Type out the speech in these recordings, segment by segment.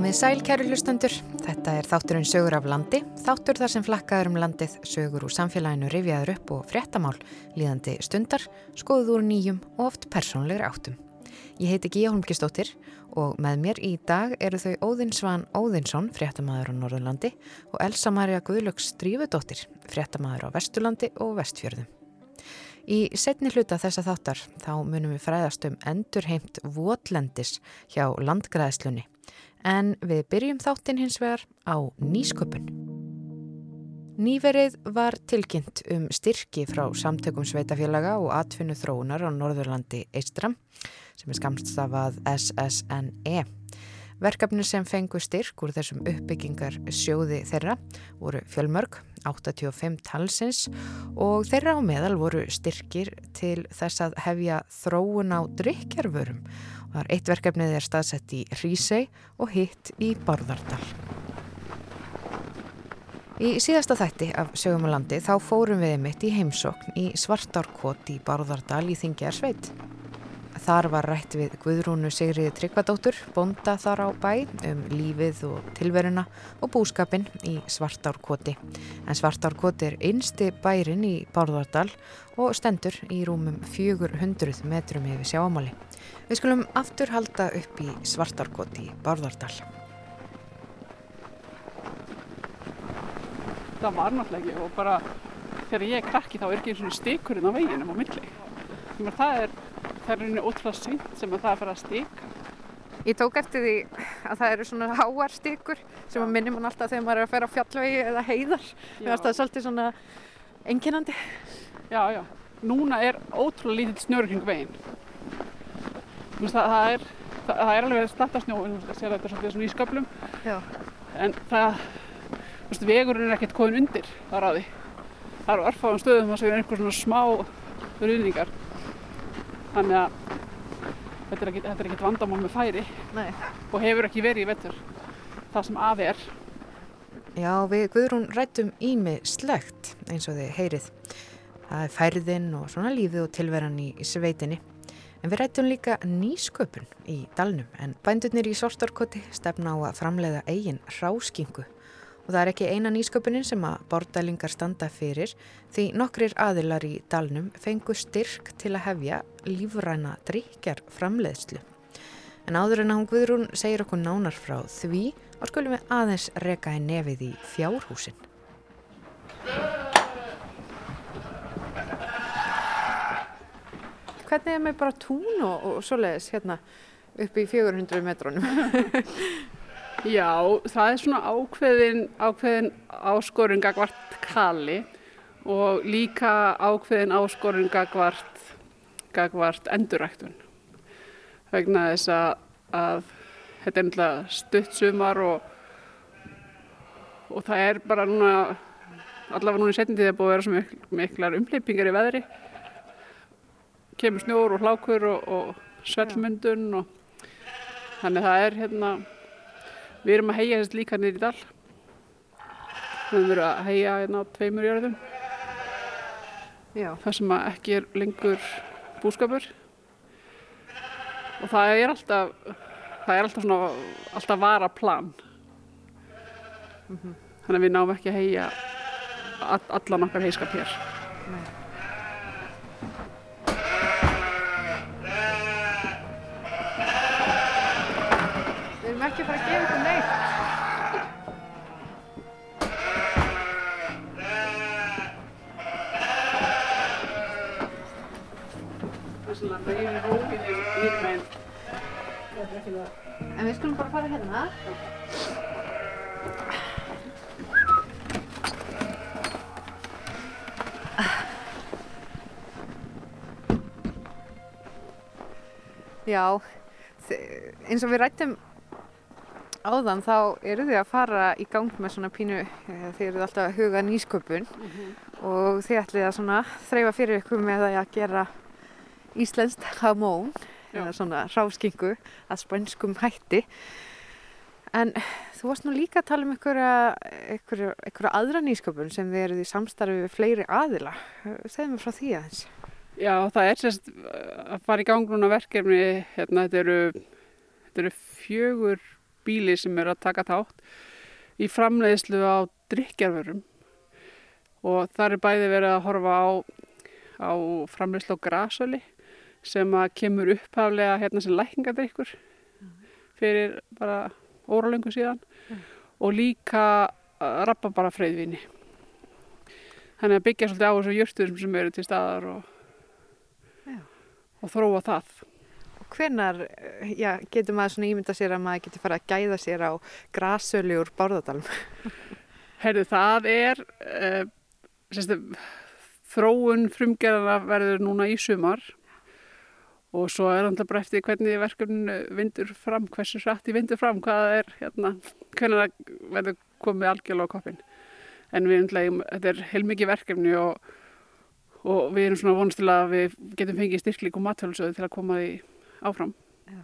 Komið sæl kæru hlustendur, þetta er þátturinn sögur af landi, þáttur þar sem flakkaður um landið, sögur úr samfélaginu rifjaður upp og fréttamál, líðandi stundar, skoðuð úr nýjum og oft persónlegur áttum. Ég heiti Gíja Holmgistóttir og með mér í dag eru þau Óðinsvan Óðinsson, fréttamaður á Norðurlandi og Elsa Maria Guðlöks Drífudóttir, fréttamaður á Vesturlandi og Vestfjörðum. Í setni hluta þessa þáttar þá munum við fræðast um endurheimt votlendis hjá landgræðslunni en við byrjum þáttin hins vegar á nýsköpun. Nýverið var tilkynnt um styrki frá samtökum sveitafélaga og atfinnu þróunar á Norðurlandi Eistram sem er skamstafað SSNE. Verkefni sem fengu styrk úr þessum uppbyggingar sjóði þeirra voru fjölmörg, 85 talsins og þeirra á meðal voru styrkir til þess að hefja þróun á drikjarvörum. Það er eitt verkefnið er staðsett í Hrísei og hitt í Bárðardal. Í síðasta þætti af Sögumulandi þá fórum við mitt í heimsokn í Svartárkot í Bárðardal í Þingjarsveit. Þar var rætt við Guðrúnu Sigriði Tryggvadóttur, bonda þar á bæ, um lífið og tilveruna og búskapin í Svartárkoti. En Svartárkoti er einsti bærin í Bárðardal og stendur í rúmum 400 metrum yfir sjáamáli. Við skulum aftur halda upp í Svartárkoti í Bárðardal. Það var náttúrulega ekki og bara þegar ég er krakki þá er ekki eins og stikurinn á veginum á milli. Það er það er rauninni ótrúlega synd sem að það er að fara að stíka. Ég tók eftir því að það eru svona háar stíkur sem að minnum hann alltaf þegar maður er að færa á fjallvegi eða heiðar. Mér finnst það svolítið svona enginandi. Já, já. Núna er ótrúlega lítill snjórn hring veginn. Það, það, er, það, það er alveg startasnjó, það sér þetta svolítið svona í sköplum. Já. En það, þú veist, vegurinn er ekkert komin undir þar á því. Það eru örfáðum stöðum að segja einhver svona smá ruðningar þannig að þetta er ekkert, ekkert vandamál með færi. Nei. og hefur ekki verið í vettur það sem afi er. Já, við Guðrún rættum ími slegt eins og þið heyrið. Það er færðinn og svona lífið og tilveran í, í sveitinni. En við rættum líka nýsköpun í dalnum. En bændurnir í Sortarkoti stefna á að framleiða eigin ráskingu og það er ekki eina nýsköpunin sem að bordælingar standa fyrir því nokkrir aðilar í dalnum fengu styrk til að hefja lífræna drikjar framleiðslu. En áður en að hún Guðrún segir okkur nánar frá því og skulum við aðeins reka í nefið í fjárhúsin. Hvernig er með bara tún og, og svoleiðis hérna upp í 400 metrónum? Já, það er svona ákveðin, ákveðin áskorun gagvart kali og líka ákveðin áskorun gagvart, gagvart enduræktun. Vegna þess að, að þetta er náttúrulega stutt sumar og, og það er bara núna, allavega núna í tíð að búið að vera svo mikl, miklar umleipingar í veðri. Kemur snjór og hlákur og, og svellmyndun og þannig það er hérna Við erum að heia þess líka nýri í dal. Við verið að heia hérna á tveimur jörðum. Já. Það sem ekki er lengur búskapur. Og það er alltaf, það er alltaf svona, alltaf vara plan. Mm -hmm. Þannig að við náum ekki að heia allan okkar heiskap hér. Nei. ekki fara að gefa ykkur neitt. Það er svona reyðin rófið í meginn. En við skulum bara fara hérna. Já, eins og við rættum áðan þá eru þið að fara í gang með svona pínu, eh, þið eru alltaf að huga nýsköpun mm -hmm. og þið ætlið að svona þreyfa fyrir ykkur með að gera íslenskt hamón eða svona ráskingu að spænskum hætti. En þú varst nú líka að tala um einhverja, einhverja, einhverja aðra nýsköpun sem þið eruð í samstarfi við fleiri aðila. Segðum við frá því aðeins. Já það er sérst að fara í gang núna verkefni hérna þetta eru, þetta eru fjögur býli sem eru að taka þátt í framleiðslu á drikjarverum og það er bæði verið að horfa á, á framleiðslu á grasöli sem að kemur upphaflega hérna sem lækningadrykkur fyrir bara óralöngu síðan mm. og líka rappa bara freyðvinni. Þannig að byggja svolítið á þessu jörsturum sem eru til staðar og, og þróa það. Og hvenar já, getur maður svona ímynda sér að maður getur fara að gæða sér á grasöli úr bárðardalum? Herðu, það er uh, sérstu, þróun frumgerðana verður núna í sumar og svo er hann bara eftir hvernig verkefninu vindur fram, hversu hrætti vindur fram, hvað er hérna, hvernig það verður komið algjörlega á koppin. En við undlegum, þetta er heilmikið verkefni og, og við erum svona vonast til að við getum fengið styrklík og mathjálfsöðu til að koma því áfram. Já.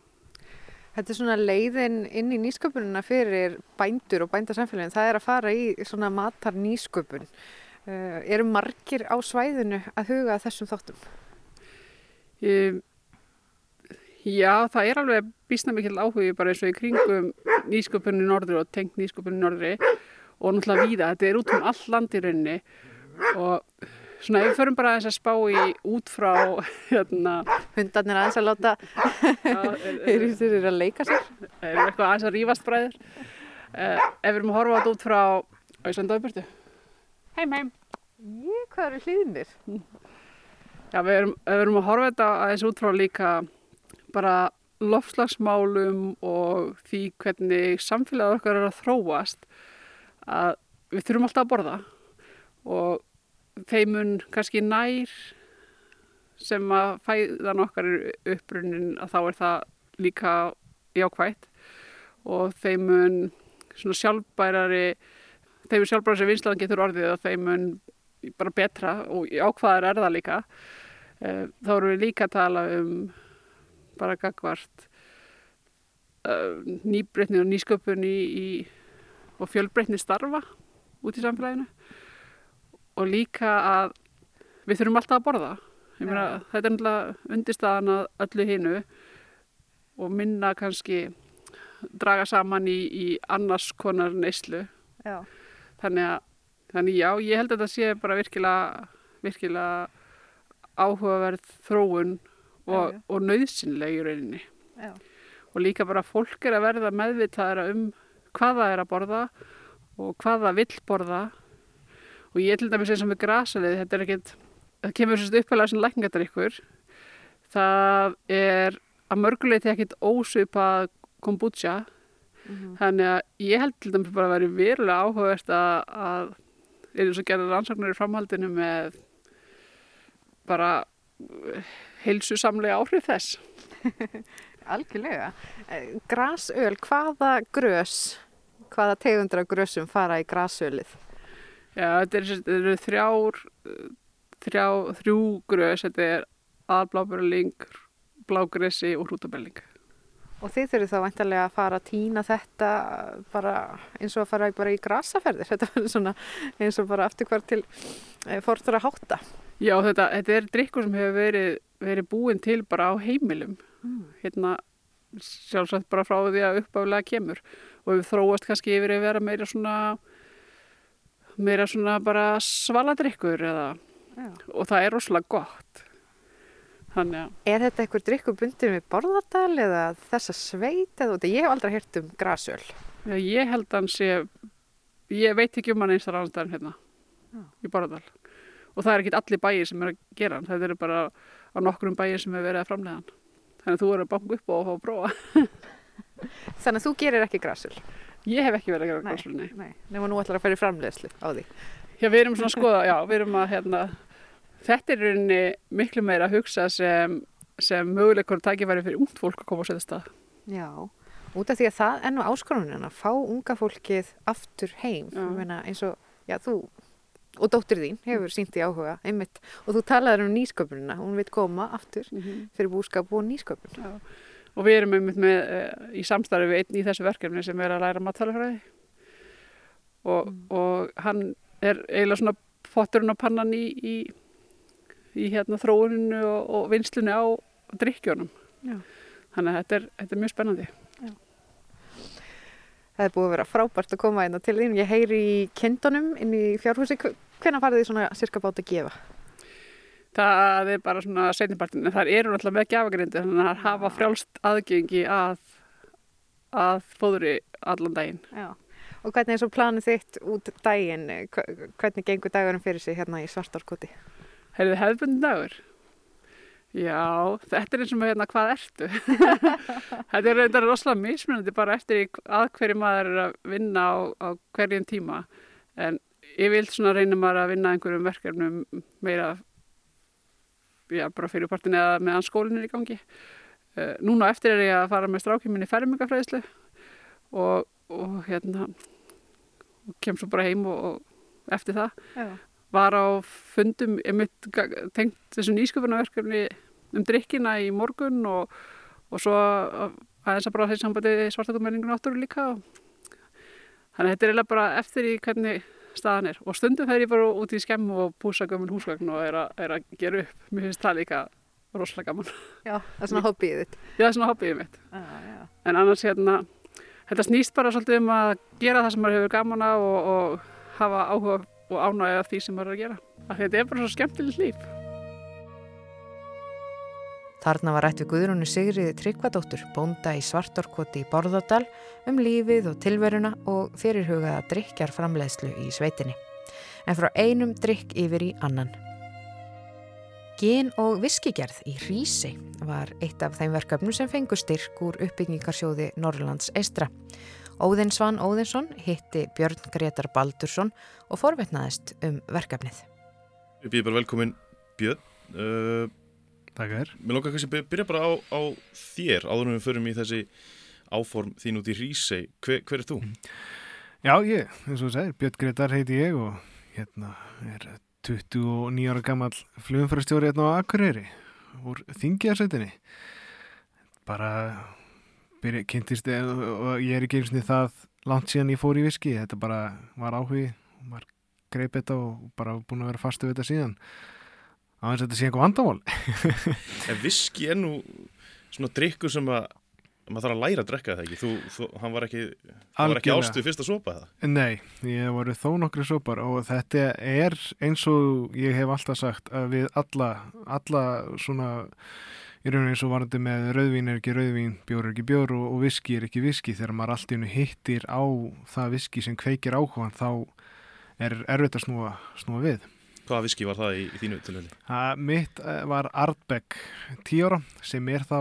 Þetta er svona leiðin inn í nýsköpununa fyrir bændur og bændarsamfélagin, það er að fara í svona matar nýsköpun. Uh, eru margir á svæðinu að huga þessum þáttum? Ég Já, það er alveg bísna mikil áhugi bara eins og í kringum nýsköpunni norðri og tengt nýsköpunni norðri og náttúrulega víða, þetta er út um all land í rauninni og svona ef við förum bara aðeins að spá í út frá hérna Hundarnir aðeins að láta þeir eru að leika sér. Er eitthvað aðeins að rýfast bræður uh, Ef við erum að horfa þetta út frá Æslandauðbjörtu Heim heim. Ég, hvað eru hlýðinir? Já, við erum, við erum að horfa þetta aðeins út frá líka bara lofslagsmálum og því hvernig samfélagið okkar er að þróast að við þurfum alltaf að borða. Og þeimun kannski nær sem að fæðan okkar er uppbrunnin að þá er það líka jákvægt og þeimun svona sjálfbærari þeimun sjálfbærari sem vinslaðan getur orðið að þeimun bara betra og ákvaðar er það líka. Eh, þá erum við líka að tala um bara gagvart uh, nýbreytni og nýsköpun í, í, og fjölbreytni starfa út í samfélaginu og líka að við þurfum alltaf að borða meina, ja. þetta er náttúrulega undirstaðan að öllu hinu og minna kannski draga saman í, í annars konar neyslu já. þannig að þannig já, ég held að þetta sé bara virkilega virkilega áhugaverð þróun og, já, já. og nöðsynleg í rauninni já. og líka bara fólk er að verða meðvitaðara um hvað það er að borða og hvað það vill borða og ég til dæmis eins og með grasalið þetta er ekkert, það kemur sérst upphæðlega sem lækningadrykkur það er að mörguleiti ekkert ósvipað kombucha mm -hmm. þannig að ég held til dæmis bara að vera verulega áhugavert að, að er eins og gerður ansóknir í framhaldinu með bara heilsu samlega áhrif þess. Algjörlega. Eh, grasöl, hvaða grös, hvaða tegundra grösum fara í grasölið? Já, þetta eru er þrjár, þrjá, þrjú grös, þetta er aðblábörling, blágresi og hrútabelling. Og þið þurfið þá vantarlega að fara að týna þetta bara eins og að fara bara í grasaferðir, þetta verður svona eins og bara aftur hvar til e, fórtur að hátta. Já, þetta, þetta er drikkur sem hefur verið, verið búin til bara á heimilum, mm. hérna sjálfsagt bara frá því að uppáflega kemur og við þróast kannski yfir að vera meira svona, meira svona bara svaladrikkur eða, og það er rosalega gott. Þannig, er þetta eitthvað drikkur bundið með borðardal eða þessa sveit eða ég hef aldrei hert um grasöl Já, ég held að hans ég, ég veit ekki um hann einstar annars hérna Já. í borðardal og það er ekki allir bæir sem er að gera hann þetta eru bara á nokkrum bæir sem er verið að framlega hann. Þannig að þú eru að banka upp og fá að prófa. Þannig að þú gerir ekki græsul Ég hef ekki verið að gera græsul, nei. Nefnum að nú ætlar að í framlegslu á því. Já, við erum svona að skoða, já, við erum að hérna, þetta er rauninni miklu meira að hugsa sem, sem möguleikur tækifæri fyrir ungt fólk að koma á setja stað. Já, út af því að það ennu áskorunin að fá unga fólkið aftur heim, eins og já, þú og dóttir þín hefur sínt í áhuga einmitt og þú talaður um nýsköpunina hún veit koma aftur mm -hmm. fyrir búskap og nýsköpun Já. og við erum einmitt með uh, í samstarfi við einn í þessu verkefni sem er að læra matfælafræði og, mm. og hann er eiginlega svona potturinn og pannan í, í, í hérna þróuninu og, og vinslunni á drikkjónum þannig að þetta er, þetta er mjög spennandi Já. Það er búið að vera frábært að koma inn á til þín. Ég heyri í kindunum inn í fjárhúsi. Hvernig farið þið svona cirka bát að gefa? Það er bara svona setnipartin. Það eru náttúrulega með gefagrindi þannig að það hafa frjálst aðgengi að, að fóðuri allan daginn. Já. Og hvernig er svo planið þitt út daginn? Hvernig gengur dagurum fyrir sig hérna í svartárkoti? Hefur þið hefðbundin dagur? Já, þetta er eins og með hérna hvað ertu. þetta er reyndar rosalega mismunandi bara eftir að hverju maður er að vinna á, á hverjum tíma. En ég vil svona reyna maður að vinna einhverjum verkefnum meira já, bara fyrir partin eða meðan skólinn er í gangi. Uh, núna eftir er ég að fara með strákjuminni fermingafræðislu og, og hérna og kem svo bara heim og, og eftir það. Já var á fundum tengt þessum nýsköpunarverkefni um drikkina í morgun og, og svo aðeins að bara þessi sambandi svartakummenningu náttúru líka og þannig að þetta er eiginlega bara eftir í hvernig staðan er. Og stundum fer ég bara út í skemm og púsa gömul húsgagn og er, a, er að gera upp mér finnst það líka rosalega gaman. Já, það er svona hobbyið þitt. Já, það er svona hobbyið mitt. Ah, en annars hérna þetta snýst bara svolítið um að gera það sem maður hefur gaman að og, og hafa áhuga og ánægja því sem maður er að gera. Þetta er bara svo skemmtilegt líf Þarna var rætt við Guðrúni Sigriði Tryggvadóttur, bónda í Svartorkoti í Borðardal um lífið og tilveruna og fyrirhugaða drikjar framleiðslu í sveitinni. En frá einum drikk yfir í annan. Gen og viskigerð í Hrísi var eitt af þeim verkefnum sem fengur styrk úr uppbyggingarsjóði Norrlands Eistra. Óðinsvann Óðinsson hitti Björn Gretar Baldursson og forvetnaðist um verkefnið. Við býðum bara velkomin Björn. Uh, Takk fyrir. Mér lókar kannski að byrja bara á, á þér áður en við förum í þessi áform þín út í Rísei. Hver, hver er þú? Já, ég, eins og þú segir, Björn Gretar heiti ég og hérna er 29 ára gammal flugumfærastjóri hérna á Akureyri úr Þingjarsveitinni. Bara byrja, kynntist og ég er ekki eins og það langt síðan ég fór í viski. Þetta bara var áhugi, maður greip þetta og bara búin að vera fastu við þetta síðan að þetta sé eitthvað vandamál. En viski er nú svona drikkur sem að maður þarf að læra að drekka það ekki? Þú, þú, hann var ekki, ekki ástu fyrst að sopa það? Nei, ég voru þó nokkru sopar og þetta er eins og ég hef alltaf sagt að við alla, alla svona í rauninu eins og varandi með rauðvín er ekki rauðvín, bjór er ekki bjór og, og viski er ekki viski. Þegar maður allt í hennu hittir á það viski sem kveikir áhugan þá er erfitt að snúa, snúa við Hvaða viski var það í, í þínu tilhörli? Mitt eh, var Ardbeg 10 ára sem er þá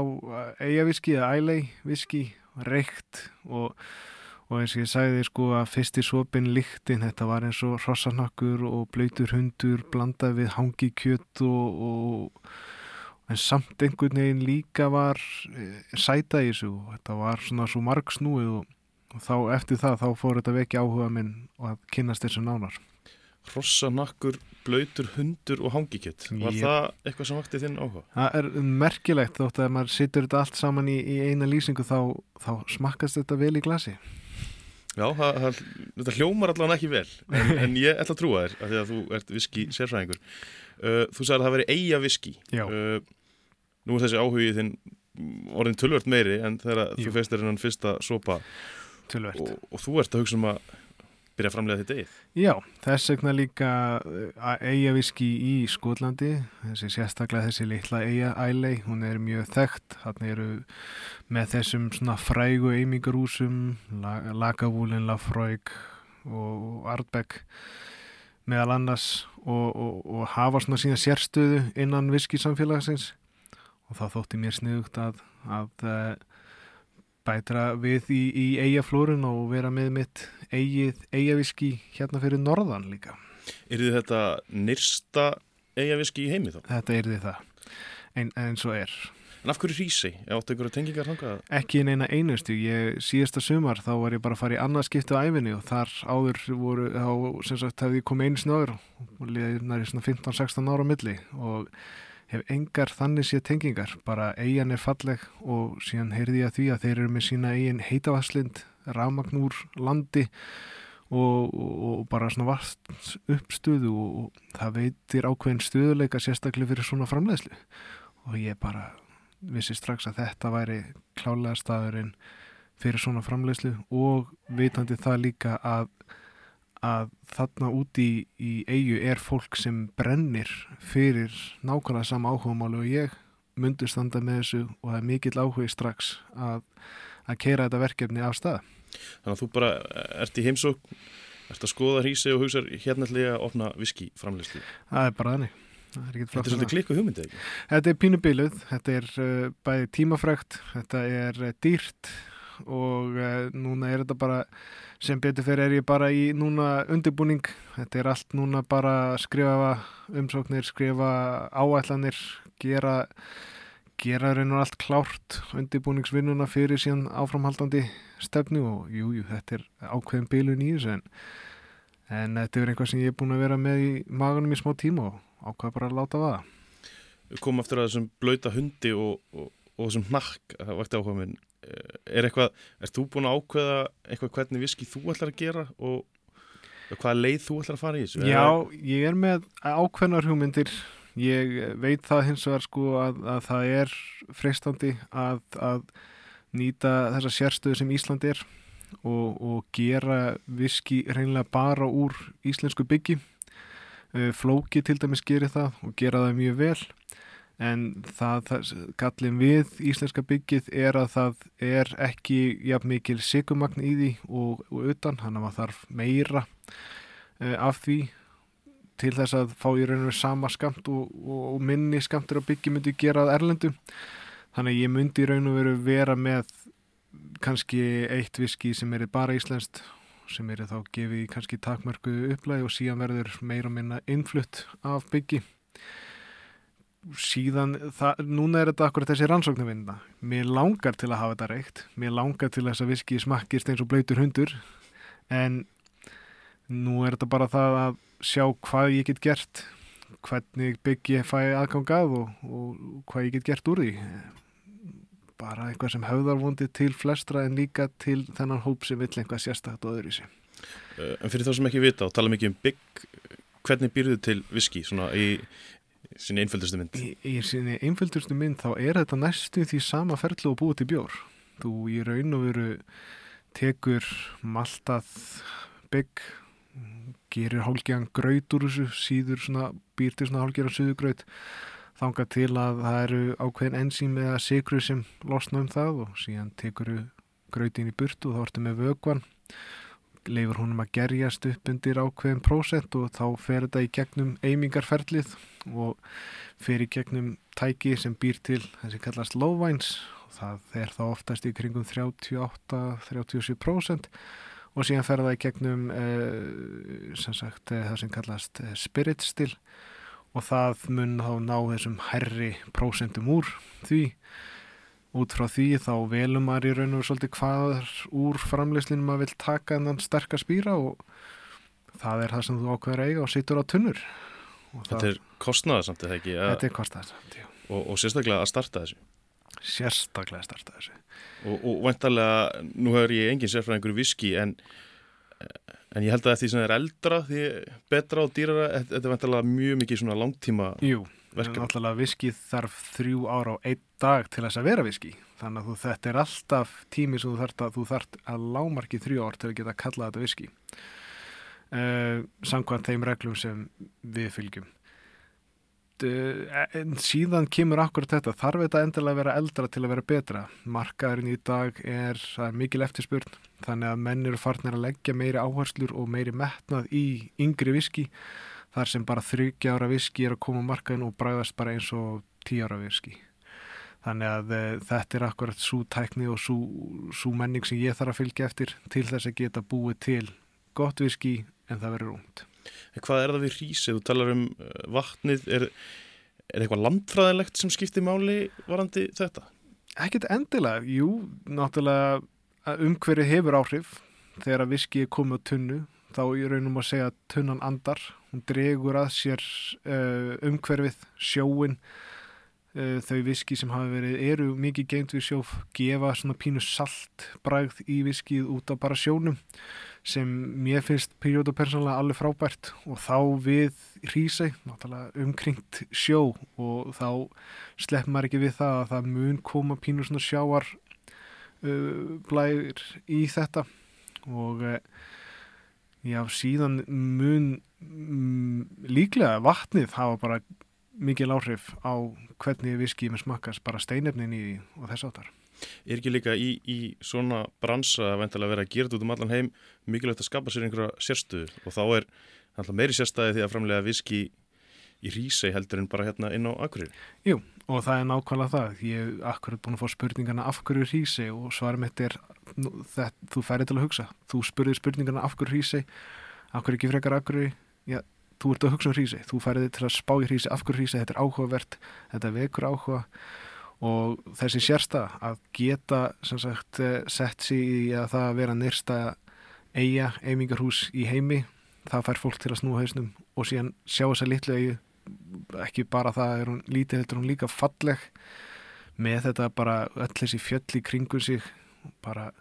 eigaviski eða ælei viski, reykt og, og eins og ég sagði sko að fyrsti sopin líktinn þetta var eins og rossarnakkur og blöytur hundur blandað við hangi kjött og, og en samt einhvern veginn líka var e, sæta í þessu og þetta var svona svo marg snúið og, og þá eftir það þá fór þetta vekki áhuga minn og að kynast þessu nánar Rossanakkur, blöytur, hundur og hangikett. Var ég... það eitthvað sem vakti þinn áhuga? Það er merkilegt þótt að maður sittur þetta allt saman í, í eina lýsingu þá, þá smakkast þetta vel í glasi. Já, það, það, þetta hljómar allavega ekki vel en, en ég ætla að trúa þér að því að þú ert viski sérfræðingur. Uh, þú sagði að það veri eiga viski. Uh, nú er þessi áhugið þinn orðin tölvört meiri en þegar Jú. þú feistir hennan fyrsta sopa og, og þú ert að hugsa um að byrja að framlega þetta eigið. Já, þess vegna líka eh, eigaviski í Skólandi, þessi sérstaklega þessi litla eigaælei, hún er mjög þekkt, hann eru með þessum svona frægu eimingarúsum, Lagavúlin, Lafroig og Ardbeg meðal annars og, og, og hafa svona sína sérstöðu innan viskisamfélagsins og þá þótti mér sniðugt að, að eh, bætra við í, í eigaflórun og vera með mitt eigið eigaviski hérna fyrir norðan líka. Er þið þetta nyrsta eigaviski í heimi þá? Þetta er þið það, en, en svo er. En af hverju Rísi? Áttu ykkur tengingar þangað? Ekki en eina einustu. Ég, síðasta sumar þá var ég bara að fara í annað skiptu á æfinni og þar áður voru, þá sem sagt hefði ég komið einu snöður og liðið næri svona 15-16 ára milli og hef engar þannig séð tengingar, bara eigin er falleg og síðan heyrði ég að því að þeir eru með sína eigin heitavarslind, ramagnúr landi og, og, og bara svona vart uppstöðu og, og það veitir ákveðin stöðuleika sérstaklega fyrir svona framleiðslu og ég bara vissi strax að þetta væri klálega staðurinn fyrir svona framlegslu og vitandi það líka að, að þarna úti í, í eigu er fólk sem brennir fyrir nákvæmlega sama áhugamáli og ég myndu standa með þessu og það er mikill áhugi strax að, að keira þetta verkefni af stað. Þannig að þú bara ert í heimsók, ert að skoða hrísi og hugsa hérna ætla ég að opna viski framlegslu. Það er bara þannig. Þetta er svolítið klikku hugmyndið ekki? Þetta er pínubiluð, þetta er uh, bæði tímafrækt, þetta er uh, dýrt og uh, núna er þetta bara, sem betur fyrir er ég bara í núna undirbúning, þetta er allt núna bara skrifa umsóknir, skrifa áætlanir, gera, gera og allt klárt undirbúningsvinnuna fyrir síðan áframhaldandi stefnu og jújú, jú, þetta er ákveðin bilun í þessu en, en þetta er einhvað sem ég er búin að vera með í magunum í smá tíma og ákvaða bara að láta vaða. Við komum eftir að þessum blöyta hundi og, og, og þessum nakk, það vakti áhuga minn. Eh, er eitthvað, er þú búin að ákveða eitthvað hvernig viski þú ætlar að gera og hvaða leið þú ætlar að fara í þessu? Já, ég er með ákveðnar hugmyndir. Ég veit það hins vegar sko að, að það er freistandi að, að nýta þessa sérstöðu sem Ísland er og, og gera viski reynilega bara úr íslensku byggi. Eh, flóki til dæmis gerir það og gera það mjög vel en það, það gallin við íslenska byggið er að það er ekki jafn mikil sigumagn í því og, og utan, hann að maður þarf meira uh, af því til þess að fá í raun og sama skamt og, og minni skamtur á byggi myndi gera það erlendum þannig að ég myndi í raun og veru vera með kannski eitt viski sem er bara íslenskt sem eru þá gefið kannski takmörku upplæði og síðan verður meira og minna innflutt af byggi síðan, það, núna er þetta akkurat þessi rannsóknarvinna. Mér langar til að hafa þetta reykt. Mér langar til þess að viski smakkist eins og blöytur hundur. En nú er þetta bara það að sjá hvað ég get gert hvernig byggi ég fæ aðgangað og, og hvað ég get gert úr því bara eitthvað sem höfðarvondi til flestra en líka til þennan hóp sem vill einhvað sérstakt og öðru í sig. Eh, en fyrir þá sem ekki vita og tala mikið um bygg, hvernig býrðu til viski svona í sinni einföldustu mynd? Í, í sinni einföldustu mynd þá er þetta næstu því sama ferðlu og búið til bjór. Þú í raun og veru tekur maltað bygg, gerir hálfgegan gröyt úr þessu, síður svona, býr til svona hálfgegan suðugröyt þanga til að það eru ákveðin enzím eða sigru sem losna um það og síðan tekur gröðin í burtu og þá ertu með vögvan leifur húnum að gerjast upp undir ákveðin prósent og þá fer þetta í gegnum eimingarferlið og fer í gegnum tæki sem býr til þessi kallast lóvæns og það er þá oftast í kringum 38-37% og síðan fer það í gegnum eh, sem sagt, eh, það sem kallast eh, spirit still. Og það mun þá ná þessum herri prósentum úr því. Út frá því þá velum maður í raun og svolítið hvað úr framleyslinu maður vil taka en þann sterkar spýra og það er það sem þú ákveður eiga og situr á tunnur. Þetta er kostnaða samt eða ekki? Þetta er kostnaða samt, já. Og, og sérstaklega að starta þessu? Sérstaklega að starta þessu Og, og vantarlega, nú hefur ég engin sérfræðingur viski en En ég held að því sem er eldra, því betra og dýrara, þetta er vantilega mjög mikið svona langtíma Jú, verkefni. Náttúrulega viskið þarf þrjú ára á einn dag til þess að vera viski. Þannig að þú, þetta er alltaf tími sem þú þarf að, þú þarf að lámarki þrjú ár til að geta að kalla þetta viski. Uh, samkvæmt þeim reglum sem við fylgjum. Eh, en síðan kemur akkurat þetta. Þarf þetta endilega að vera eldra til að vera betra? Markaðurinn í dag er, er mikil eftirspurn þannig að menn eru farnir að leggja meiri áherslur og meiri metnað í yngri viski þar sem bara þryggja ára viski er að koma markaðin og bræðast bara eins og tíu ára viski. Þannig að e, þetta er akkurat svo tækni og svo menning sem ég þarf að fylgja eftir til þess að geta búið til gott viski en það verður ungt En hvað er það við rísið? Þú talar um uh, vatnið, er, er eitthvað landfræðilegt sem skiptir máli varandi þetta? Ekkert endilega, jú, náttúrulega umhverfið hefur áhrif. Þegar viski er komið á tunnu þá ég raunum að segja að tunnan andar. Hún dregur að sér uh, umhverfið, sjóin þau viski sem hafa verið eru mikið geimt við sjóf gefa svona pínu salt bræð í viskið út af bara sjónum sem mér finnst periódu persónulega alveg frábært. Og þá við hrísei, náttúrulega umkringt sjó og þá slepp maður ekki við það að það mun koma pínur svona sjáar uh, blæðir í þetta. Og uh, já, síðan mun um, líklega vatnið hafa bara mikil áhrif á hvernig viski með smakkast bara steinefnin í og þess áttar. Er ekki líka í, í svona bransa að veintilega vera að gera þetta út um allan heim mikilvægt að skapa sér einhverja sérstöðu og þá er meiri sérstæði því að framlega viski í Rísei heldur en bara hérna inn á Akureyri. Jú, og það er nákvæmlega það. Ég hef akkurat búin að fá spurningana af hverju Rísei og svarum þetta er það, þú færði til að hugsa. Þú spurðir spurningana af hverju Rísei, af hverju ekki frekar já, þú ert að hugsa um Rísei. Þú færði til að spá í Rísei, af hverju Rísei, þetta er áhugavert, þetta vekur áhuga og þessi sérsta að geta sagt, eh, sett sér í að það að vera nýrsta eiga, eimingarhús í heimi það fær fólk til að snúa hausnum og síðan sjá þessa litlu eigi ekki bara það er hún lítið þetta er hún líka falleg með þetta bara öll þessi fjöll í kringu sig bara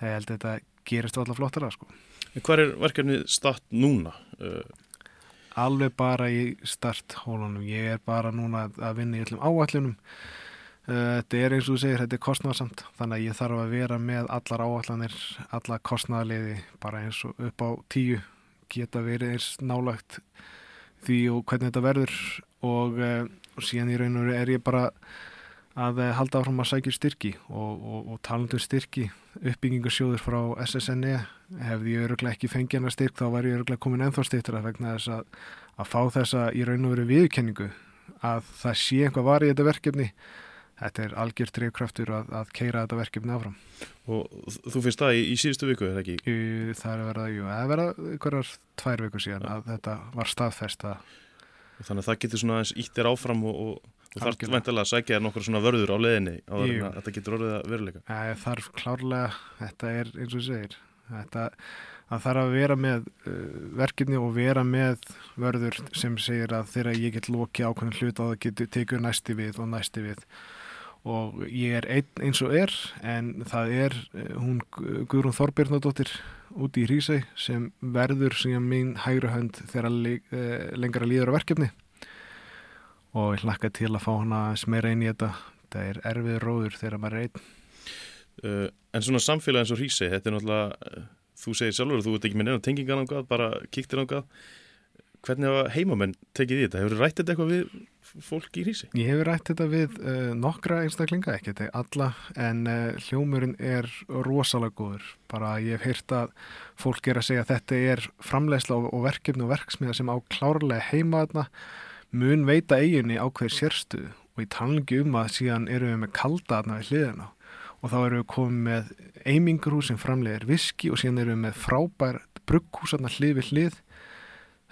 það held að þetta gerist allar flottara sko. Hvað er verkefnið start núna? Alveg bara í starthólunum. Ég er bara núna að vinna í öllum áallunum uh, þetta er eins og þú segir, þetta er kostnarsamt þannig að ég þarf að vera með allar áallanir alla kostnarliði bara eins og upp á tíu geta verið eins nálagt því og hvernig þetta verður. Og, uh, og síðan í raun og veru er ég bara að uh, halda áfram að sækja styrki og, og, og talandu um styrki uppbyggingarsjóður frá SSNE hefði ég öruglega ekki fengið hana styrk þá var ég öruglega komin ennþá styrktur að vegna þess að, að fá þessa í raun og veru viðkenningu að það sé einhvað var í þetta verkefni þetta er algjör drivkraftur að, að keira þetta verkefni áfram. Og þú finnst það í, í síðustu viku, er það ekki? Það er verið að, jú, það er verið að ykkurar tvær viku síðan að þetta var staðfest að Þannig að það getur svona eins íttir áfram og, og þú þarf veintilega að sækja nokkur svona vörður á leðinni á það að þetta getur orðið að veruleika. Það þarf klárlega, þetta er eins og segir, þetta að þarf að vera með uh, verkefni og vera með vörður sem segir að þegar ég get loki ákveðin hlut að það getur tekið næsti við og næsti við. Og ég er einn eins og er en það er eh, hún Guðrún Þorbjörnadóttir úti í Hrísæ sem verður sem mín hægri hönd þegar eh, lengra líður á verkefni. Og ég hlakka til að fá hana smera inn í þetta. Það er erfið róður þegar maður er einn. Uh, En svona samfélag eins og Hrísæ þetta er náttúrulega, uh, þú segir sjálfur þú ert ekki með neina tengingan á hvað, bara kíktir á hvað hvernig hafa heimamenn tekið í þetta? Hefur þið rætt þetta eitthvað við fólk í hrísi? Ég hefur rætt þetta við uh, nokkra einstaklinga, ekki þetta alla, en uh, hljómurinn er rosalega góður. Bara ég hef heyrt að fólk er að segja að þetta er framlegsla og, og verkefni og verksmiða sem á klárlega heima þarna mun veita eiginni á hver sérstuð og ég talangi um að síðan eru við með kalda þarna við hliðina og þá eru við komið með eimingrús sem framlegir viski og síðan eru við með frábær brugghús hlið við hlið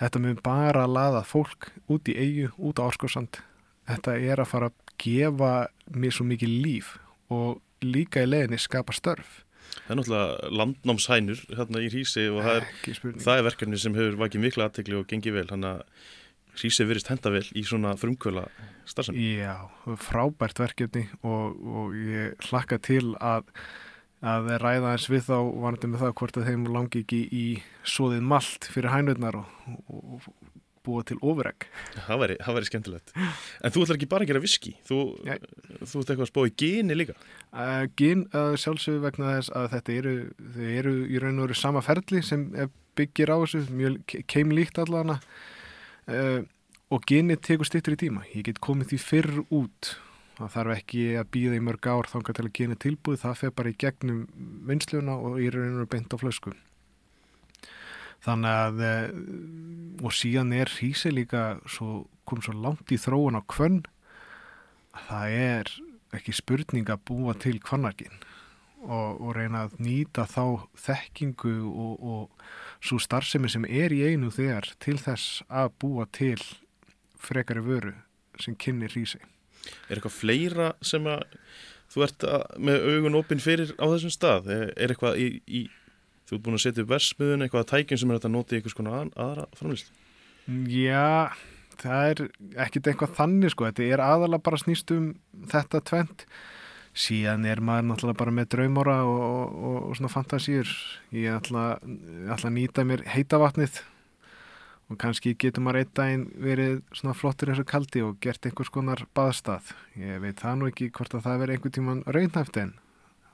Þetta mun bara að laða fólk út í eigu, út á áskorsand. Þetta er að fara að gefa mér svo mikið líf og líka í leginni skapa störf. Það er náttúrulega landnámshænur hérna í Hrísi og það er, það er verkefni sem hefur vakið mikla aðtegli og gengið vel. Þannig að Hrísi verist henda vel í svona frumkvöla starfsefni. Já, frábært verkefni og, og ég hlakka til að að ræða eins við þá varandi með það hvort að þeim langi ekki í svoðið malt fyrir hænurnar og, og, og búa til ofurregg. Það væri, væri skemmtilegt. En þú ætlar ekki bara að gera viski, þú, þú ætlar eitthvað að spá í geni líka? Uh, gen uh, sjálfsögur vegna þess að þetta eru, þau eru í raun og veru sama ferli sem byggir á þessu, mjög keimlíkt allavega uh, og geni tekur stittur í tíma. Ég get komið því fyrr út það þarf ekki að býða í mörg ár þángar til að gena tilbúið, það fer bara í gegnum vinsluna og í rauninu beint á flösku. Þannig að eh, og síðan er hísi líka svo, kom svo langt í þróun á kvönn að það er ekki spurning að búa til kvannargin og, og reyna að nýta þá þekkingu og, og svo starfsemi sem er í einu þegar til þess að búa til frekari vöru sem kynni hísi Er eitthvað fleira sem að þú ert að, með augun opinn fyrir á þessum stað? Er, er eitthvað í, í, þú ert búin að setja upp versmiðun, eitthvað að tækjum sem er að nota í einhvers konar að, aðra framlýst? Já, það er ekkit eitthvað þannig sko, þetta er aðalega bara snýst um þetta tvent. Síðan er maður náttúrulega bara með draumóra og, og, og svona fantasýr. Ég ætla, að nýta mér heita vatnið og kannski getur maður einn daginn verið svona flottur eins og kaldi og gert einhvers konar baðstað. Ég veit það nú ekki hvort að það veri einhver tíman raunhæft en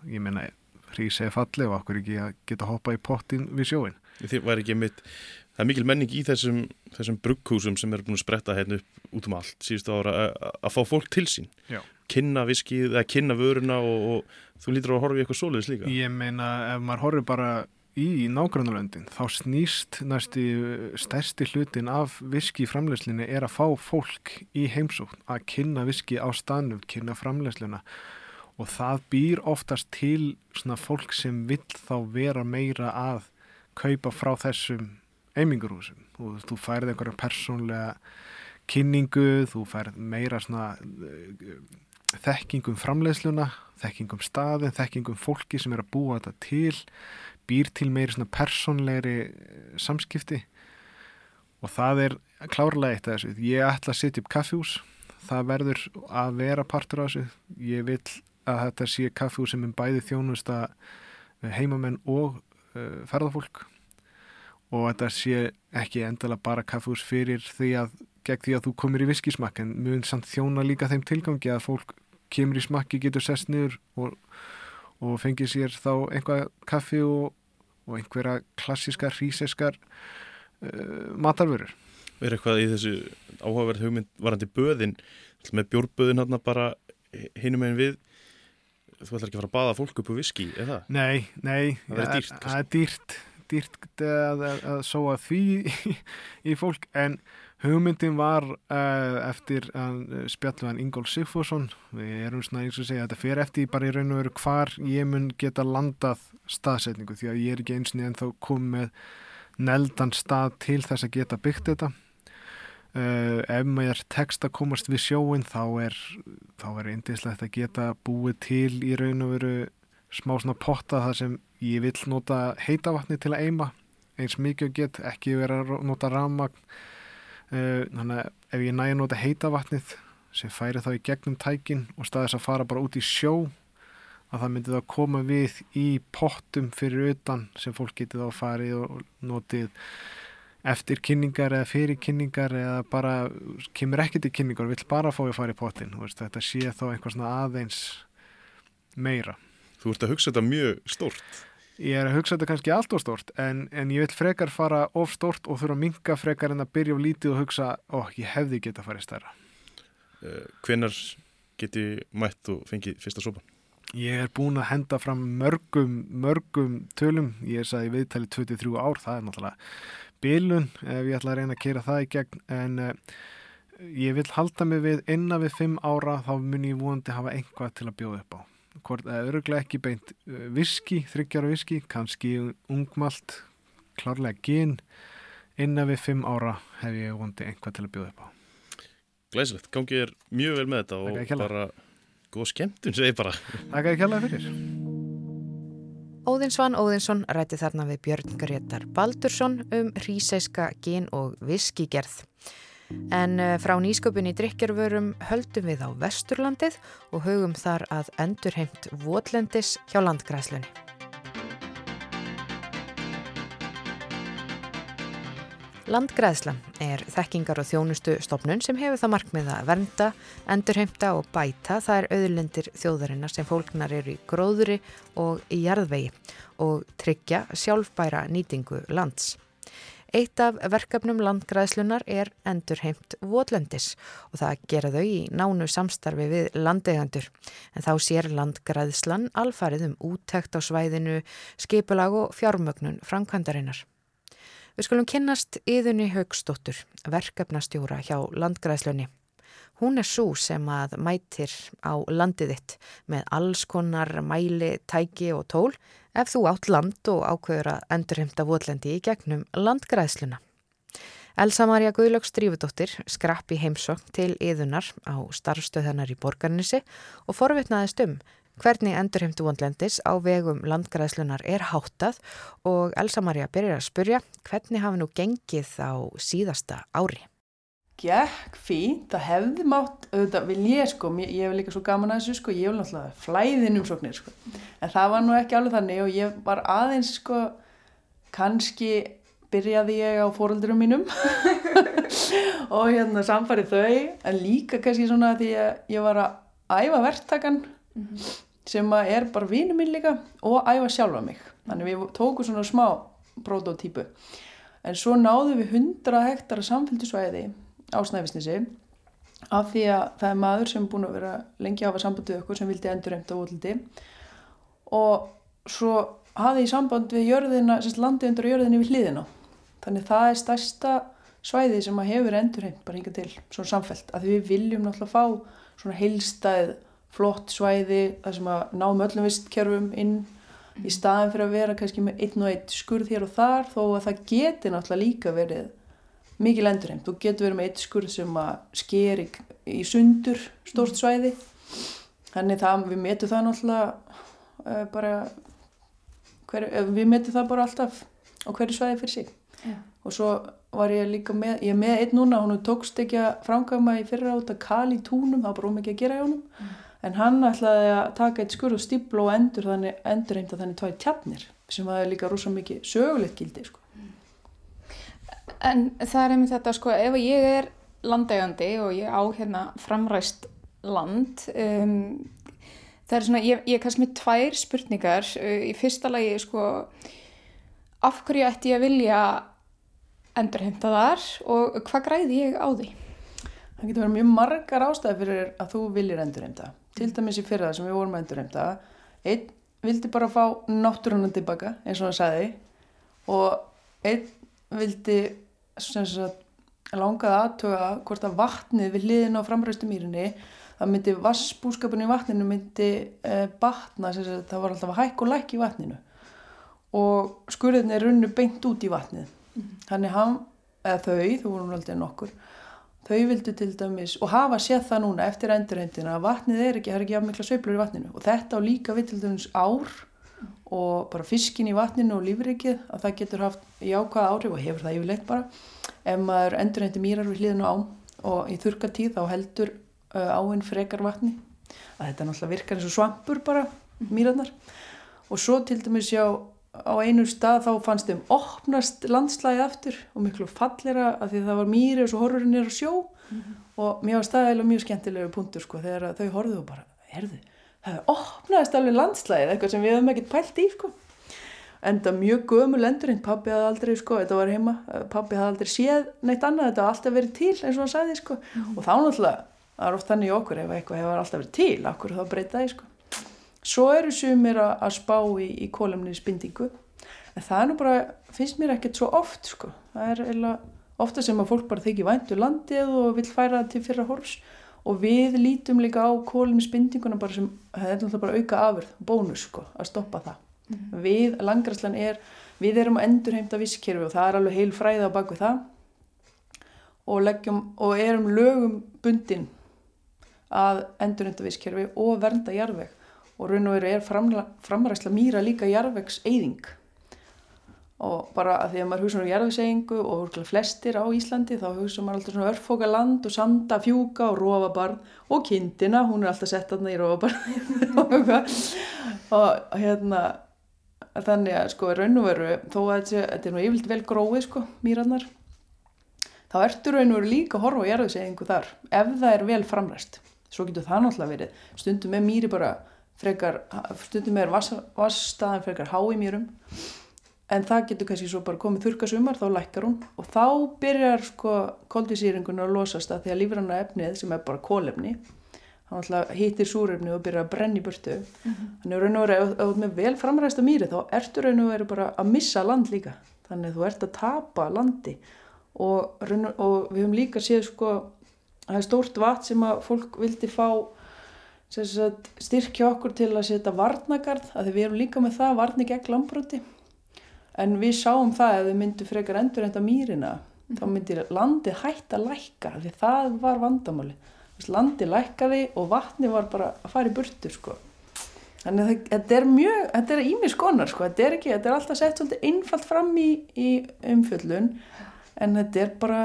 ég meina hrísi er falli og okkur ekki að geta hoppa í pottin við sjóin Þið var ekki mitt, það er mikil menning í þessum, þessum brugghúsum sem eru búin að spretta hérna upp út um allt síðustu ára að fá fólk til sín Já. kynna viskið, eða kynna vöruna og, og þú lítur á að horfa í eitthvað svoleiðis líka Ég meina ef maður horfir bara í nágrannulöndin þá snýst næsti stærsti hlutin af viski framlegslinni er að fá fólk í heimsókn að kynna viski á stanum, kynna framlegslina og það býr oftast til svona fólk sem vill þá vera meira að kaupa frá þessum eimingarhúsum. Og þú færði einhverja persónlega kynningu, þú færð meira svona uh, þekkingum framleiðsluna, þekkingum staðin, þekkingum fólki sem er að búa þetta til, býr til meiri svona persónlegri uh, samskipti og það er klárlega eitt af þessu. Ég ætla að setja upp kaffjús, það verður að vera partur af þessu. Ég vil að þetta sé kaffjús sem er bæði þjónust að heimamenn og uh, ferðarfólk og þetta sé ekki endala bara kaffús fyrir því að gegn því að þú komir í viskismakk en mun samt þjóna líka þeim tilgangi að fólk kemur í smakki, getur sest niður og, og fengið sér þá einhvað kaffi og, og einhverja klassiskar, hríseskar uh, matarvörur. Er eitthvað í þessu áhugaverð hugmynd varandi böðin, með bjórböðin hann bara hinum einn við þú ætlar ekki að fara að baða fólk upp á viski, eða? Nei, nei, það er dýrt. Það er dýrt, dýrt að, að, að sóa því í fólk en hugmyndin var uh, eftir að spjallu hann Ingól Sigfússon. Við erum svona eins og segja þetta fer eftir bara í raun og veru hvar ég mun geta landað staðsetningu því að ég er ekki einsni en þá kom með neldan stað til þess að geta byggt þetta. Uh, ef maður tekst að komast við sjóin þá er þá er eindislegt að geta búið til í raun og veru smá svona potta þar sem ég vil nota heitavatni til að eima. Eins mikið get, ekki vera að nota ramagn uh, þannig að ef ég næja nota heitavatnið sem færi þá í gegnum tækin og staðis að fara bara út í sjó að það myndi þá koma við í pottum fyrir utan sem fólk getið þá farið og notið eftir kynningar eða fyrir kynningar eða bara kemur ekki til kynningar og vill bara fá að fara í pottin þetta sé þá einhvers aðeins meira. Þú ert að hugsa þetta mjög stórt Ég er að hugsa þetta kannski allt of stort en, en ég vil frekar fara of stort og þurfa að minga frekar en að byrja á lítið og hugsa ó, ég hefði geta farið stærra. Uh, Hvenar geti mætt og fengið fyrsta sopa? Ég er búin að henda fram mörgum, mörgum tölum. Ég er sagði viðtali 23 ár það er náttúrulega bilun ef ég ætla að reyna að kera það í gegn. En uh, ég vil halda mig við innan við 5 ára þá mun ég vonandi hafa einhvað til að bjóða upp á hvort það er öruglega ekki beint viski, þryggjára viski, kannski ungmalt, klárlega gin, innan við fimm ára hef ég vondi einhvað til að bjóða upp á. Glæsilegt, gangið er mjög vel með þetta og bara góð skemmtun, segi bara. Takk að ég kjallaði fyrir. Óðinsvann Óðinsson ræti þarna við Björn Gretar Baldursson um hríseiska gin og viskigerð. En eh, frá nýsköpunni drikjarvörum höldum við á Vesturlandið og hugum þar að endurheimt votlendis hjá landgræslunni. Landgræðslan er þekkingar og þjónustu stopnun sem hefur það markmið að vernda, endurheimta og bæta er auðlendir þjóðarinnar sem fólknar eru í gróðuri og í jarðvegi og tryggja sjálfbæra nýtingu lands. Eitt af verkefnum landgræðslunar er endurheimt votlendis og það gera þau í nánu samstarfi við landegandur. En þá sér landgræðslan alfarið um úttækt á svæðinu, skipulag og fjármögnun framkvæmdarinnar. Við skulum kynnast yðunni Haugstóttur, verkefnastjóra hjá landgræðslunni. Hún er svo sem að mætir á landið þitt með alls konar mæli, tæki og tól ef þú átt land og ákveður að endurheimta votlendi í gegnum landgræðsluna. Elsa Maria Guðlöks Drífudóttir skrappi heimsokk til yðunar á starfstöðanar í borgarnissi og forvitnaðist um hvernig endurheimtu vonlendis á vegum landgræðslunar er háttað og Elsa Maria byrjar að spurja hvernig hafi nú gengið á síðasta ári gekk fínt, það hefði mátt auðvitað vil ég sko, ég, ég hef líka svo gaman að þessu sko, ég vil náttúrulega flæðin umsóknir sko, en það var nú ekki alveg þannig og ég var aðeins sko kannski byrjaði ég á fóröldurum mínum og hérna samfarið þau en líka kannski svona því að ég var að æfa verktakan mm -hmm. sem að er bara vinur minn líka og æfa sjálfa mig. Þannig við tókum svona smá prototípu en svo náðum við 100 hektara samfélgisvæði á Snæfisnesi af því að það er maður sem er búin að vera lengi að hafa samband við okkur sem vildi endur reynd á útliti og svo hafði ég samband við jörðina, sérst landi undir jörðinni við hliðina. Þannig það er stærsta svæði sem að hefur endur reynd bara hinga til svona samfelt að við viljum náttúrulega fá svona heilstæð flott svæði þar sem að náum öllum vistkerfum inn í staðin fyrir að vera kannski með einn og einn skurð hér og þar þó að það geti náttúrulega líka verið mikil endurheimt. Þú getur verið með eitt skurð sem að sker í, sundur stórt svæði. Þannig það, við metum það náttúrulega uh, bara, hver, við metum það bara alltaf á hverju svæði fyrir sig. Ja. Og svo var ég líka með, ég er með einn núna, hún tókst ekki að framkvæma í fyrra átt að kali túnum, það var bara ómikið að gera í honum. Mm. En hann ætlaði að taka eitt skurð og stípla og endur þannig, endur einnig þannig tvæði tjarnir sem var líka rosa mikið sögulegt gildi, sko. En það er einmitt þetta sko, ef ég er landægandi og ég á hérna framræst land, um, það er svona, ég, ég er kannski með tvær spurningar. Uh, í fyrsta lagi sko, af hverju ætti ég að vilja endurheimta þar og hvað græði ég á því? Það getur verið mjög margar ástæði fyrir að þú viljir endurheimta. Til dæmis í fyrra sem við vorum að endurheimta, einn vildi bara fá náttúrunan tilbaka eins og það sagði og einn vildi langaði aðtöga hvort að vatnið við hliðin á framræstu mýrinni það myndi vassbúskapin í vatninu myndi eh, batna sagt, það var alltaf að hækka og lækja í vatninu. Og skurðin er runnu beint út í vatnið. Mm -hmm. þannig hann, eða þau, þú vorum alltaf nokkur þau vildu til dæmis og hafa séð það núna eftir endurhendina að vatnið er ekki, það er ekki af mikla söiblur í vatninu. Og þetta á líka við til dæmis ár og bara fiskin í vatninu og lífrikið að það getur haft jákvæða áhrif og hefur það yfirleitt bara. Ef maður endur eitthvað mýrar við hliðinu á og í þurkatíð þá heldur uh, áinn frekar vatni. Að þetta náttúrulega virkar eins og svampur bara mýrarnar. Og svo til dæmis já á einu stað þá fannst þeim opnast landslæði aftur og miklu fallera að því það var mýri og svo horfurinn er á sjó. Mm -hmm. og mér var staðilega mjög skemmtilegu punktur sko þegar þau horfðu og bara, herðu það opnaðist alveg landslæðið eitthvað sem við hefum ekkert pælt í sko. Enda mjög gömul endurinn pabbi hafði aldrei sko, þetta var heima pabbi hafði aldrei séð neitt annað. Þetta hafði alltaf verið til eins og hann sagði sko. Mm. og þá náttúrulega, það er oft þannig í okkur ef eitthvað hefur alltaf verið til, okkur þá breytaði sko. Svo eru sumir að spá í, í kólumni spindingu en það er nú bara, finnst mér ekkert svo oft sko, það er eða ofta sem að fólk bara þykir væntu um landið og vil færa það til fyrra hors og við lítum líka á kólumni spindinguna bara sem, það er náttúrulega bara auka afurð, bónus sko, að stoppa það. Mm -hmm. Við, langarslan er, við erum að endurheimta visskerfi og það er alveg heil fræða á baku það. Og, leggjum, og erum lögum bundin að endurheimta visskerfi og vernda jarðveg. Og raun og veru er framræsla mýra líka jarðvegs eyðing og bara að því að maður hugsa um jarðvegseyðingu og flestir á Íslandi þá hugsa maður alltaf svona örfóka land og sanda fjúka og rofabarn og kindina, hún er alltaf sett aðna í rofabarn og hérna þannig að sko raun og veru þó að þetta er nú yfirlt vel gróið sko mýrannar þá ertu raun og veru líka horfa og jarðuðseggingu þar ef það er vel framræst. Svo getur það náttúrulega verið. Stundum með mýri bara frekar stundum með vassstaðan frekar há í mýrum en það getur kannski svo bara komið þurkasumar þá lækkar hún. Og þá byrjar sko koldisýringun að losast að því að lífranna efnið sem er bara kólefni hann hittir súröfni og byrjar að brenna í burtu. Mm -hmm. þannig að raun og veru ef þú með vel framræsta mýri þá ertu raun og veru bara að missa land líka. Þannig að þú ert að tapa landi. Og, og við höfum líka séð sko að það er stórt vat sem að fólk vildi fá styrkja okkur til að setja varnagarð að við erum líka með það varni gegn landbroti en við sáum það að við myndum frekar endur enda mýrina mm þá myndir landi hægt að lækka því það var vandamáli landi lækkaði og vatni var bara að fara í burtu sko. þannig að þetta er mjög þetta er ímis konar sko, þetta er ekki þetta er alltaf sett svolítið einfalt fram í, í umfjöllun en þetta er bara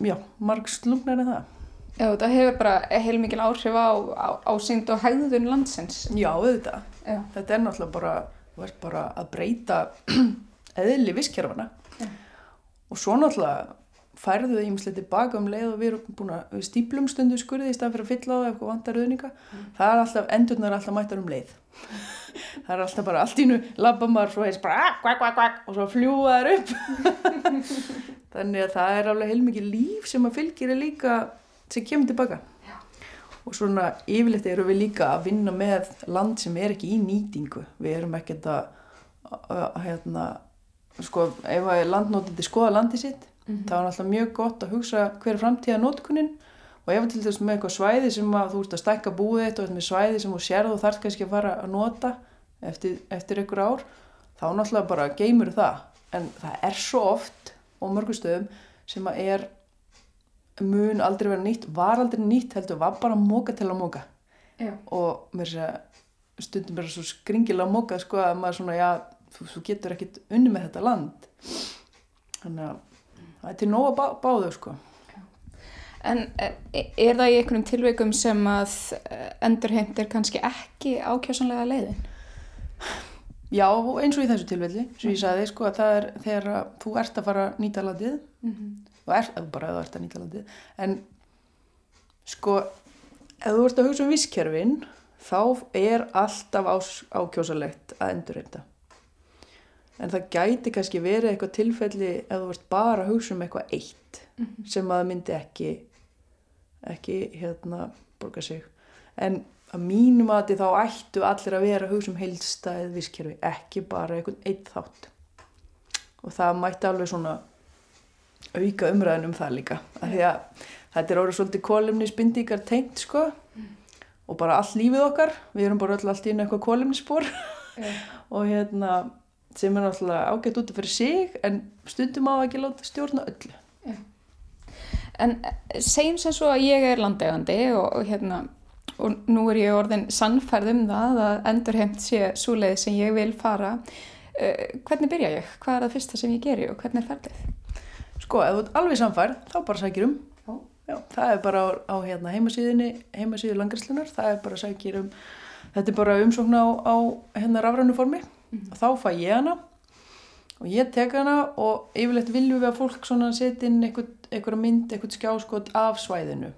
já, marg slugnar en það. Já, þetta hefur bara heilmikil áhrif á, á, á sínd og hæðun landsins. Já, auðvitað, já. þetta er náttúrulega bara, bara að breyta eðli visskerfana og svo náttúrulega færðu þau ímslega tilbaka um leið og við erum búin að við stíplum stundu skurði í stað fyrir að fylla á það eitthvað vantar auðninga. Það er alltaf, endurnar er alltaf mættar um leið. Það er alltaf bara allt í nú labba maður svo heist bara "Ah, kvak, kvak, kvak, og svo fljúa þær upp. Þannig að það er alveg heilmikið líf sem að fylgir er líka sem kemur tilbaka og svona yfirleitt eru við líka að vinna með land sem er ekki í nýtingu. Við erum ekkert að, hérna, sko ef að landnótandi skoða landi sitt þá er alltaf mjög gott að hugsa hver er framtíða nótkunin og ef til þess með eitthvað svæði sem að þú ert að stækka búið eitt og eitthvað svæði sem þú sérð og þarf kannski að fara að nota eftir, eftir einhver ár þá náttúrulega bara geymur það. En það er svo oft og mörgum stöðum sem að er mun aldrei vera nýtt, var aldrei nýtt heldur, var bara móka til að móka Já. og mér sé að stundum er svo skringilega móka sko að maður svona, já, þú, þú getur ekkit unni með þetta land. Þannig að það er til nóga bá, báðu sko. En eh, er það í einhverjum tilveikum sem að endurheimt er kannski ekki ákjásanlega leiðin? já, eins og í þessu tilfelli sem ég sagði, sko, að það er þegar að þú ert að fara að nýta landið og er, eða bara þú ert að nýta landið. En sko ef þú ert að hugsa um visskerfin þá er alltaf ás, ákjósalegt að endurreynda en það gæti kannski verið eitthvað tilfelli ef þú ert bara að hugsa um eitthvað eitt sem að myndi ekki ekki hérna borga sig. En að mínum að þá ættu allir að vera að hugsa um heilstæð visskerfi, ekki bara einhvern eitt þátt. Og það mætti alveg svona auka umræðin um það líka af því að þetta er orðið svolítið kólumnisbindíkar tengt sko og bara allt lífið okkar við erum bara öll allt í einu eitthvað kólumnisspor og hérna sem er náttúrulega ágætt út af fyrir sig en stundum á ekki láta stjórna öllu En eh, segjum sem svo að ég er landegandi og, og hérna og nú er ég orðin sannfærð um það að endurheimt sé svo leið sem ég vil fara. Uh, hvernig byrja ég? Hvað er það fyrsta sem ég geri og hvernig er ferðið? Sko, ef þú ert alveg samfær, þá bara sækir um. Já. Já, það er bara á, á hérna, heimasíðinni, heimasíðu langrislunar, það er bara sækir um, þetta er bara umsókn á, á hérna rafrænu formi og þá fæ ég hana og ég tek hana og yfirleitt viljum við að fólk setja inn einhver, einhverja mynd, einhvert skjáskot af svæðinu.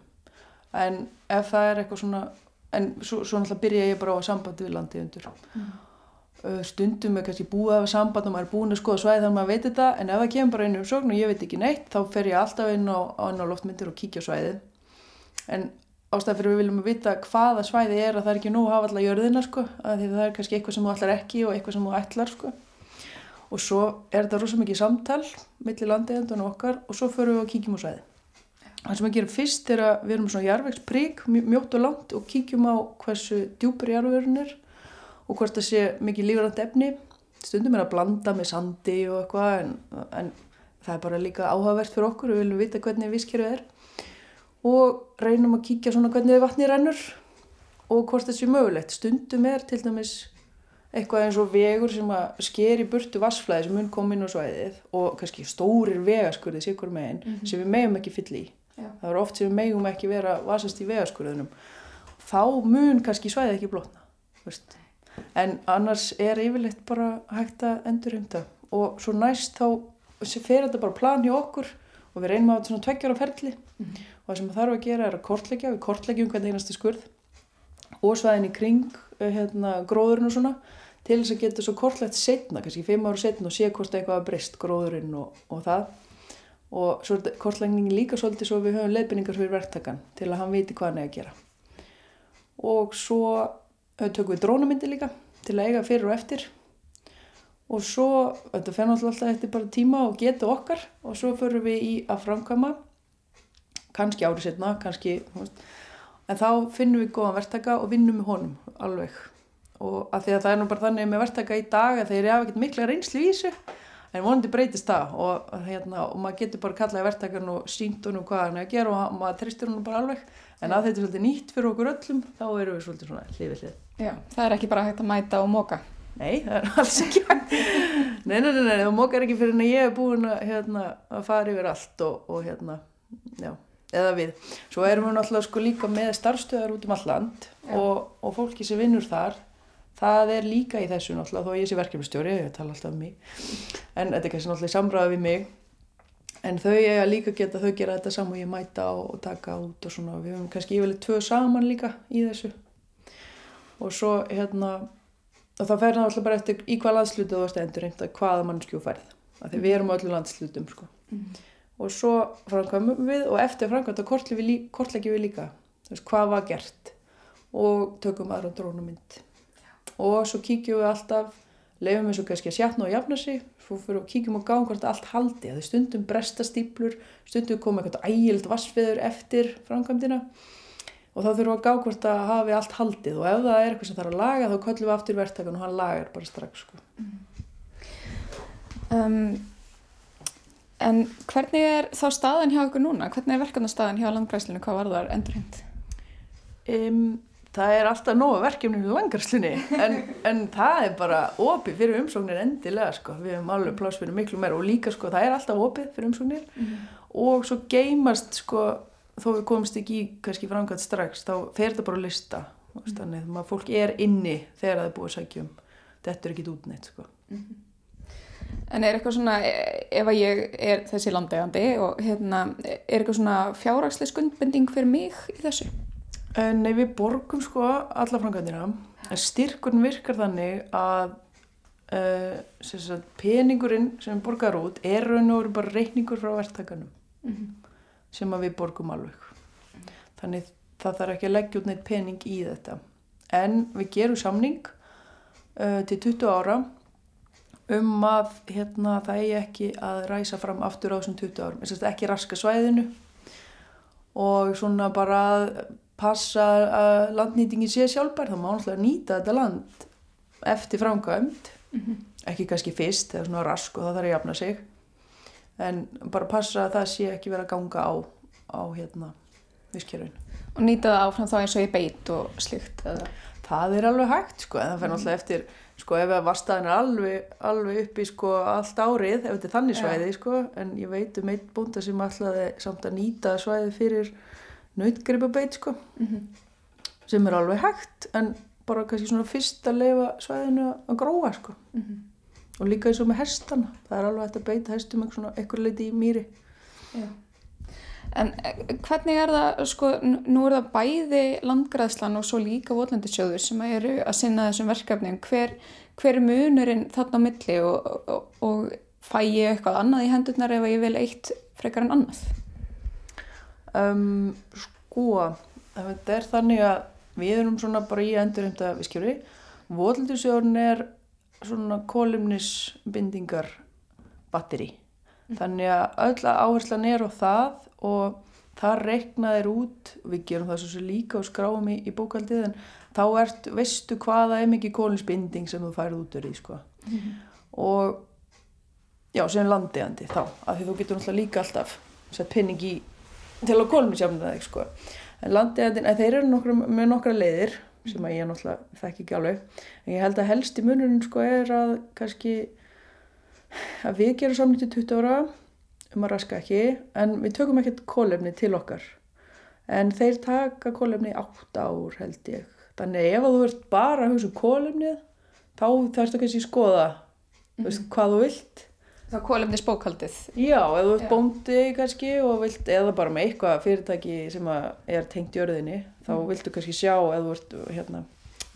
En ef það er eitthvað svona, en svo, svo náttúrulega byrja ég bara á sambandi við landið undir. Uh, stundum er kannski búið hafa samband og maður er búin að skoða svæði þannig að maður veit þetta en ef það kemur bara inn um sókn og ég veit ekki neitt þá fer ég alltaf inn á, inn á loftmyndir og kíkja á svæðið en ástæð fyrir við viljum að vita hvaða svæði er að það er ekki nóg að hafa alla jörðina sko, því það er kannski eitthvað sem þú ætlar ekki og eitthvað sem þú ætlar sko. og svo er þetta rosa mikið samtal millir landegjandun okkar og svo förum við og kíkjum á svæði það sem við gerum fyrst er að við erum svona jarvegsprík mjótt og langt og kíkjum á hversu djúpur jarvegurinn er og hvort það sé mikið lífrænt efni. Stundum er að blanda með sandi og eitthvað en, en það er bara líka áhugavert fyrir okkur við viljum vita hvernig visskerfið er. Og reynum að kíkja svona hvernig vatni rennur og hvort það sé mögulegt. Stundum er til dæmis eitthvað eins og vegur sem að sker í burtu vassflæði sem mun koma inn á svæðið og kannski stórir vegaskurðið sikur megin sem við megum ekki fyll í. Já. það er oft sem við megum ekki vera vasast í vegaskurðunum þá mun kannski svæðið ekki blotna veist. En annars er yfirleitt bara hægt að endurheimta. Og svo næst þá fer þetta bara plan hjá okkur og við reynum að hafa svona tveggjara ferli. Og það sem það þarf að gera er að kortleggja við kortleggjum hvernig einasti skurð og svæðin í kring eh, hérna, gróðurinn og svona til þess að geta svo kortlegt setna, kannski fimm ára setna og sé hvort eitthvað að breyst gróðurinn og, og það. Og svo er kortleggingin líka svolítið svo við höfum leiðbynningar fyrir verktakan til að hann viti hvað hann er að gera. Og svo tökum við drónamyndi líka til að eiga fyrir og eftir. Og svo, þetta fennar alltaf eftir bara tíma og geta okkar. Og svo förum við í að framkama kannski árið setna, kannski en þá finnum við góðan verktaka og vinnum með honum alveg. Og að því að það er nú bara þannig með verktaka í dag að þeir hafa ekkert mikla reynslu í þessu en vonandi breytist það og, hérna, og maður getur bara kallaði verktakan og sínt honum hvað hann er að gera og maður tristir honum bara alveg en að þetta er svolítið nýtt fyrir okkur öllum þá erum við svolítið svona hlifið hlið Já, það er ekki bara hægt að mæta og móka. Nei, það er alls ekki. Nei, nei, nei, nei, það mókar ekki fyrir en ég er búin að, hérna, að fara yfir allt og, og hérna, já, eða við. Svo erum við náttúrulega sko líka með starfstöðar út um all land Já. og, og fólki sem vinnur þar, það er líka í þessu náttúrulega, þó ég sé verkefnistjóri, ég tala alltaf um mig, en þetta er kannski náttúrulega í samræða við mig, en þau eiga líka geta þau gera þetta saman og ég mæta og, taka út og svona. Við höfum kannski yfirlega tvö saman líka í þessu. Og svo hérna og það fer náttúrulega bara eftir í hvað landslutu þú ert endur reynda hvaða mannskjú færð af því við erum á öllu landslutum sko. og svo framkvæmum við og eftir framkvæmta kortleggjum við líka hvað var gert og tökum aðra drónumynd og svo kíkjum við alltaf leifum við svo kannski að sjatna og jafna sig svo fyrir og kíkjum og gáum hvort allt haldi að þau stundum bresta stíplur stundum koma eitthvað ægild vassfiður eftir framkvæmdina og þá þurfum við að gá hvort að hafi allt haldið og ef það er eitthvað sem þarf að laga þá köllum við aftur verktakan og hann lagar bara strax sko. um, En hvernig er þá staðan hjá ykkur núna? Hvernig er verkefnastaðan hjá landgræslinu? Hvað var það endurhend? Um, það er alltaf nóga verkefni í langarslunni en, en það er bara opið fyrir umsóknir endilega sko. við hefum alveg pláss fyrir miklu meira og líka sko, það er alltaf opið fyrir umsóknir mm. og svo geymast sko, þó við komumst ekki í kannski framkvæmt strax þá fer það bara að lista mm. þannig að fólk er inni þegar það er búið að sækja um þetta er ekki útneitt sko. mm. En er eitthvað svona, ef að ég er þessi landegandi og hérna, er eitthvað svona fjárrakslega skundbending fyrir mig í þessu? Nei, við borgum sko alla framkvæmdina. Styrkurinn virkar þannig að uh, sagt, peningurinn sem borgar út er raun og veru bara reikningur frá verktakanum mm -hmm. sem við borgum alveg. Þannig það þarf ekki að leggja út neitt pening í þetta. En við gerum samning uh, til 20 ára um að hérna, það eigi ekki að ræsa fram aftur á þessum 20 árum. Ekki raska svæðinu og svona bara að passa að landnýtingin sé sjálfbær þá má náttúrulega nýta þetta land eftir framkvæmt mm -hmm. ekki kannski fyrst, það er svona rask og það þarf að jafna sig en bara passa að það sé ekki verið að ganga á, á hérna visskjörun Og nýta það áfram þá eins og í beit og slikt? Eða? Það er alveg hægt sko en það fer náttúrulega eftir sko ef að vastaðin er alveg, alveg upp í sko allt árið ef þetta er þannig svæði ja. sko en ég veit um einn búnda sem ætlaði samt að nýta svæði fyrir nautgripabeit sko mm -hmm. sem er alveg hægt en bara kannski svona fyrst að leifa svæðinu að gróa sko mm -hmm. og líka eins og með hestana það er alveg hægt að beita hestum eitthvað leiti í mýri Já. En hvernig er það sko, nú er það bæði landgræðslan og svo líka votlendisjóður sem eru að sinna þessum verkefnum hver, hver er munurinn þarna á milli og, og, og fæ ég eitthvað annað í hendurnar ef ég vil eitt frekar en annað Um, sko, þetta er þannig að við erum svona bara í endurheimta viðskjöru. Vóldisjórn er svona kolumnisbindingar batteri. Mm. Þannig að öll áherslan er á það og það reiknaðir út, við gerum það svo líka og skráum í, í bókaldið en þá ert, veistu hvaða er mikið kolinsbinding sem þú færið út í sko. Mm. Og já, sem landiðandi þá, af því þú getur náttúrulega líka alltaf sett penning í til að kolmisjafna það sko. en landiðandinn, en þeir eru nokkra, með nokkra leiðir sem að ég náttúrulega þekk ekki alveg en ég held að helst í munurinn sko er að kannski að við gerum samlítið 20 ára um að raska ekki en við tökum ekkert kólefni til okkar en þeir taka kólefni 8 ár held ég þannig ef þú ert bara að hugsa um kólefnið þá þarfst það kannski að skoða mm -hmm. veist, hvað þú vilt Er kólefnis bókaldið. Já, ef þú ert bóndi kannski og vilt, eða bara með eitthvað fyrirtæki sem er tengt jörðinni, þá mm. viltu kannski sjá ef þú ert, hérna,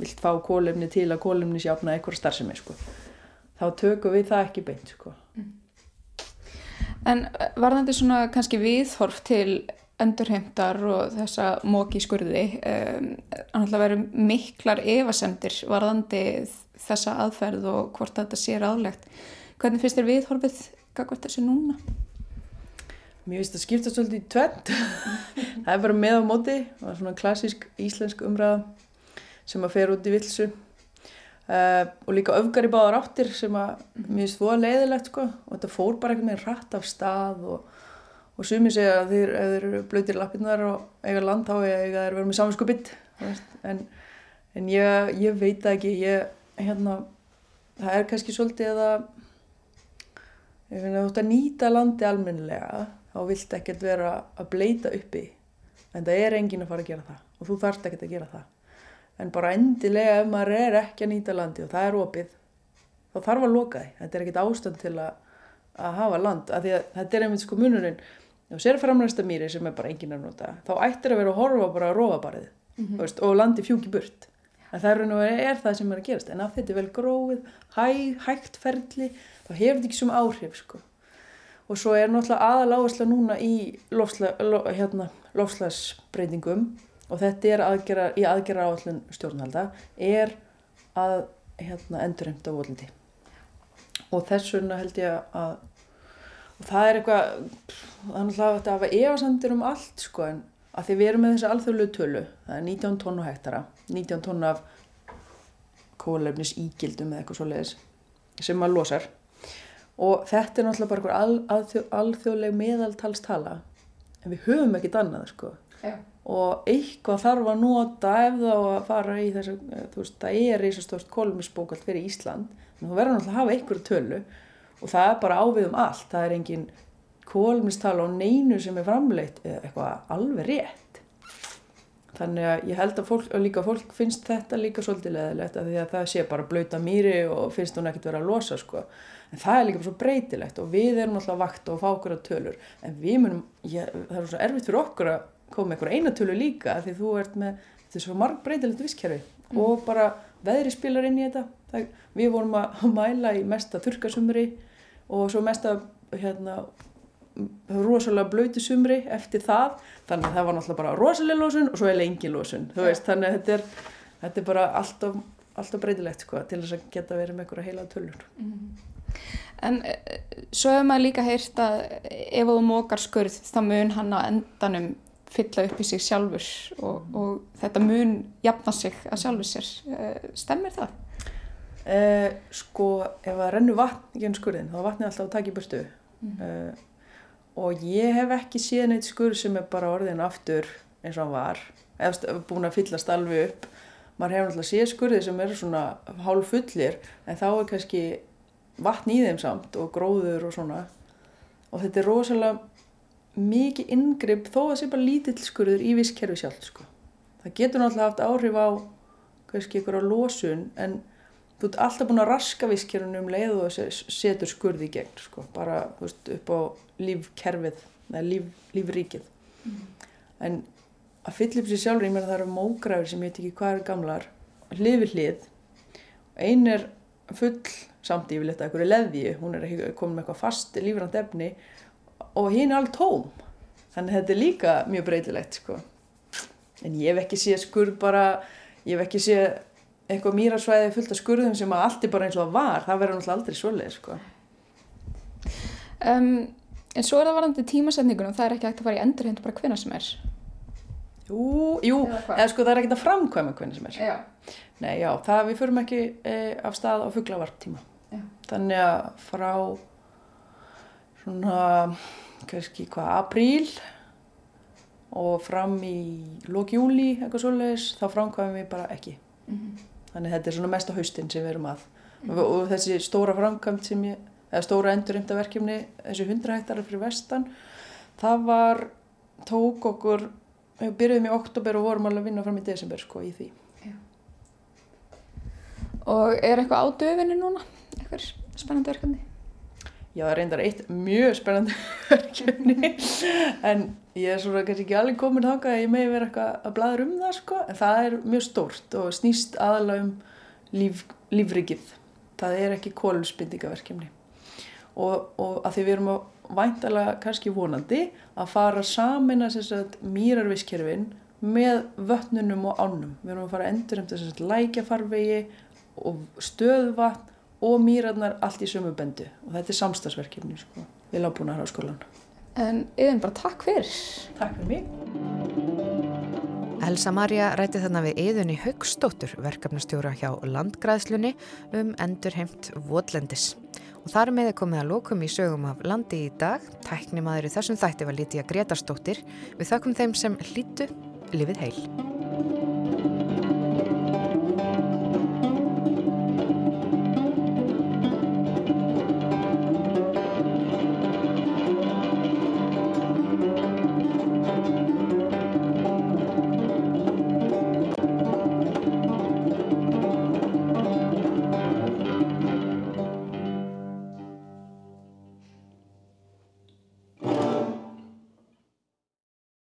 vilt fá kólefni til að kólefni sjafna eitthvað starfsemi, sko. Þá tökum við það ekki beint, sko. Mm. En var þetta svona kannski viðhorf til endurheimtar og þessa móki skurði, um, að veru miklar evasendir varðandi þessa aðferð og hvort þetta sé ráðlegt. Hvernig finnst þér viðhorfið gagvart þessu núna? Mér finnst það skipta svolítið í tvent. það er bara með á móti. Er svona klassísk íslensk umræða sem að fer út í vilsu. Uh, og líka öfgar í báðar áttir sem að mér finnst það leiðilegt sko. Og þetta fór bara eitthvað með rætt af stað og, og sumi segja að þeir, ef þeir eru blöytir lappinnar og eiga land þá eiga þeir verið með saminskopitt. En, en ég, ég veit ekki, ég, hérna, það er kannski svolítið að þú ætti að nýta landi almennilega þá vilt ekkert vera að bleita uppi en það er engin að fara að gera það og þú þarfst ekkert að gera það. En bara endilega ef maður er ekki að nýta landi og það er opið þá þarf að loka því. Þetta er ekkert ástand til að, að hafa land af því að þetta er einmitt sko munurinn og sér framræsta mýri sem er bara enginn að nota. Þá ættir að vera að horfa bara að róa barið mm -hmm. og landi fjúki burt. En það er, er það sem er að gerast. En af þetta er vel gróið, hæ, hægt ferli þá hefur þetta ekki svona áhrif sko. Og svo er náttúrulega aðal áhersla núna í lofsla, lo, hérna, lofslagsbreytingum og þetta er aðgera, í aðgera áallun stjórnhalda er að hérna, endurhemta volindi og þess vegna held ég að það er eitthvað þannig að þetta hafa efasandir um allt sko en að því við erum með þessi alþjóðlu tölu það er 19 tónn á hektara 19 tónn af kólefnis ígildum eða eitthvað svo leiðis sem maður losar og þetta er náttúrulega bara al, alþjó, alþjóðleg meðaltalstala. En við höfum ekkit annað sko. Yeah. og eitthvað þarf að nota ef þá að fara í þess að þú veist það er reysastórt kólefnisbókald fyrir Ísland. En þú verður náttúrulega að hafa einhverju tölu. Og það er bara ávið um allt. Það er engin kólumistala á neinu sem er framleitt eða eitthvað alveg rétt. Þannig að ég held að fólk, og líka fólk finnst þetta líka svolítið leðilegt að því að það sé bara blöyta mýri og finnst hún ekkert vera að losa sko en það er líka svo breytilegt og við erum alltaf vakt og fá okkur að tölur en við munum, ég, það er svo erfitt fyrir okkur að koma með einhverja eina tölu líka því þú ert með, þetta er svo marg breytilegt visskerfi mm. og bara veðri spilar inn í þetta það, við vorum að mæla í mesta þurkasumri og svo mesta hérna rosalega blöyti sumri eftir það þannig að það var náttúrulega bara rosalega lósun og svo er lengi lósun ja. þannig að þetta er, þetta er bara alltaf, alltaf breytilegt sko, til þess að geta verið með einhverja heila tölur mm -hmm. En eh, svo hefur maður líka heyrt að ef þú mókar skurð þá mun hann á endanum fylla upp í sig sjálfur og, og þetta mun jafna sig að sjálfur sér eh, stemmir það? Eh, sko ef það rennur vatn í skurðin þá er vatnið alltaf að taka í burstu mm. eh, og ég hef ekki séð neitt skurð sem er bara orðin aftur eins og hann var eða búin að fyllast alveg upp maður hefur alltaf séð skurði sem eru svona hálf fullir en þá er kannski vatn í þeim samt og gróður og svona og þetta er rosalega mikið ingripp þó að það sé bara lítill skurður í visskerfi sjálf sko. það getur náttúrulega haft áhrif á kannski ykkur á losun en þú ert alltaf búin að raska visskerunum leið og setur skurði í gegn sko. bara veist, upp á lífkerfið eða líf, lífríkið mm. en að fylla upp sér sjálfur ég meina það eru mógræður sem ég veit ekki hvað eru gamlar hlið við hlið einn er full samt yfirleitt að einhverju leðji hún er komin með eitthvað fast lífrand efni og hinn er alveg tóm þannig að þetta er líka mjög breytilegt sko. en ég hef ekki séð skurð bara ég hef ekki séð eitthvað mýrasvæði fullt af skurðum sem að allt er bara eins og var það verður náttúrulega aldrei svoleið sko. um, En svo er það varandi tímasetningunum, það er ekki hægt að fara í endurhund bara hvenna sem er. Jú, jú, eða sko það er ekki að framkvæma hvenna sem er. Já. Nei, já, það við förum ekki e, af stað á fugglavarptíma. Þannig að frá svona, kannski hvað, apríl og fram í lókjúli, eitthvað svoleiðis, þá framkvæmum við bara ekki. Mm -hmm. Þannig þetta er svona mesta haustinn sem við erum að. Mm -hmm. Og þessi stóra framkvæmt sem ég eða stóra endurheimtaverkjumni þessi 100 hektarar fyrir vestan það var, tók okkur við byrjuðum í oktober og vorum alveg að vinna fram í desember sko í því Já. Og er eitthvað á döfinni núna? Eitthvað spennandi verkefni? Já, það reyndar eitt mjög spennandi verkefni en ég er svona kannski ekki alveg komin þáka að ég megi vera eitthvað að bladra um það sko en það er mjög stórt og snýst aðalega um líf, lífrikið það er ekki kólusbyndingaverkefni og, og að því við erum að væntalega kannski vonandi að fara samin að mýrarviskerfin með vötnunum og ánum. Við erum að fara endur um þess að lækjafarvegi og stöðvatn og mýrarnar allt í sömu bendu og þetta er samstagsverkefni sko, við lábúna hér á skólan. En yfir bara takk fyrir. Takk fyrir mig. Elsa Maria ræti þarna við yðunni Haugstóttur, verkefnastjóra hjá Landgræðslunni um endurheimt Votlandis. Og þar með er komið að lókum í sögum af landi í dag. Tæknimaður í þessum þætti var Lítiða Gretarstóttir. Við þakkum þeim sem hlýtu lifið heil.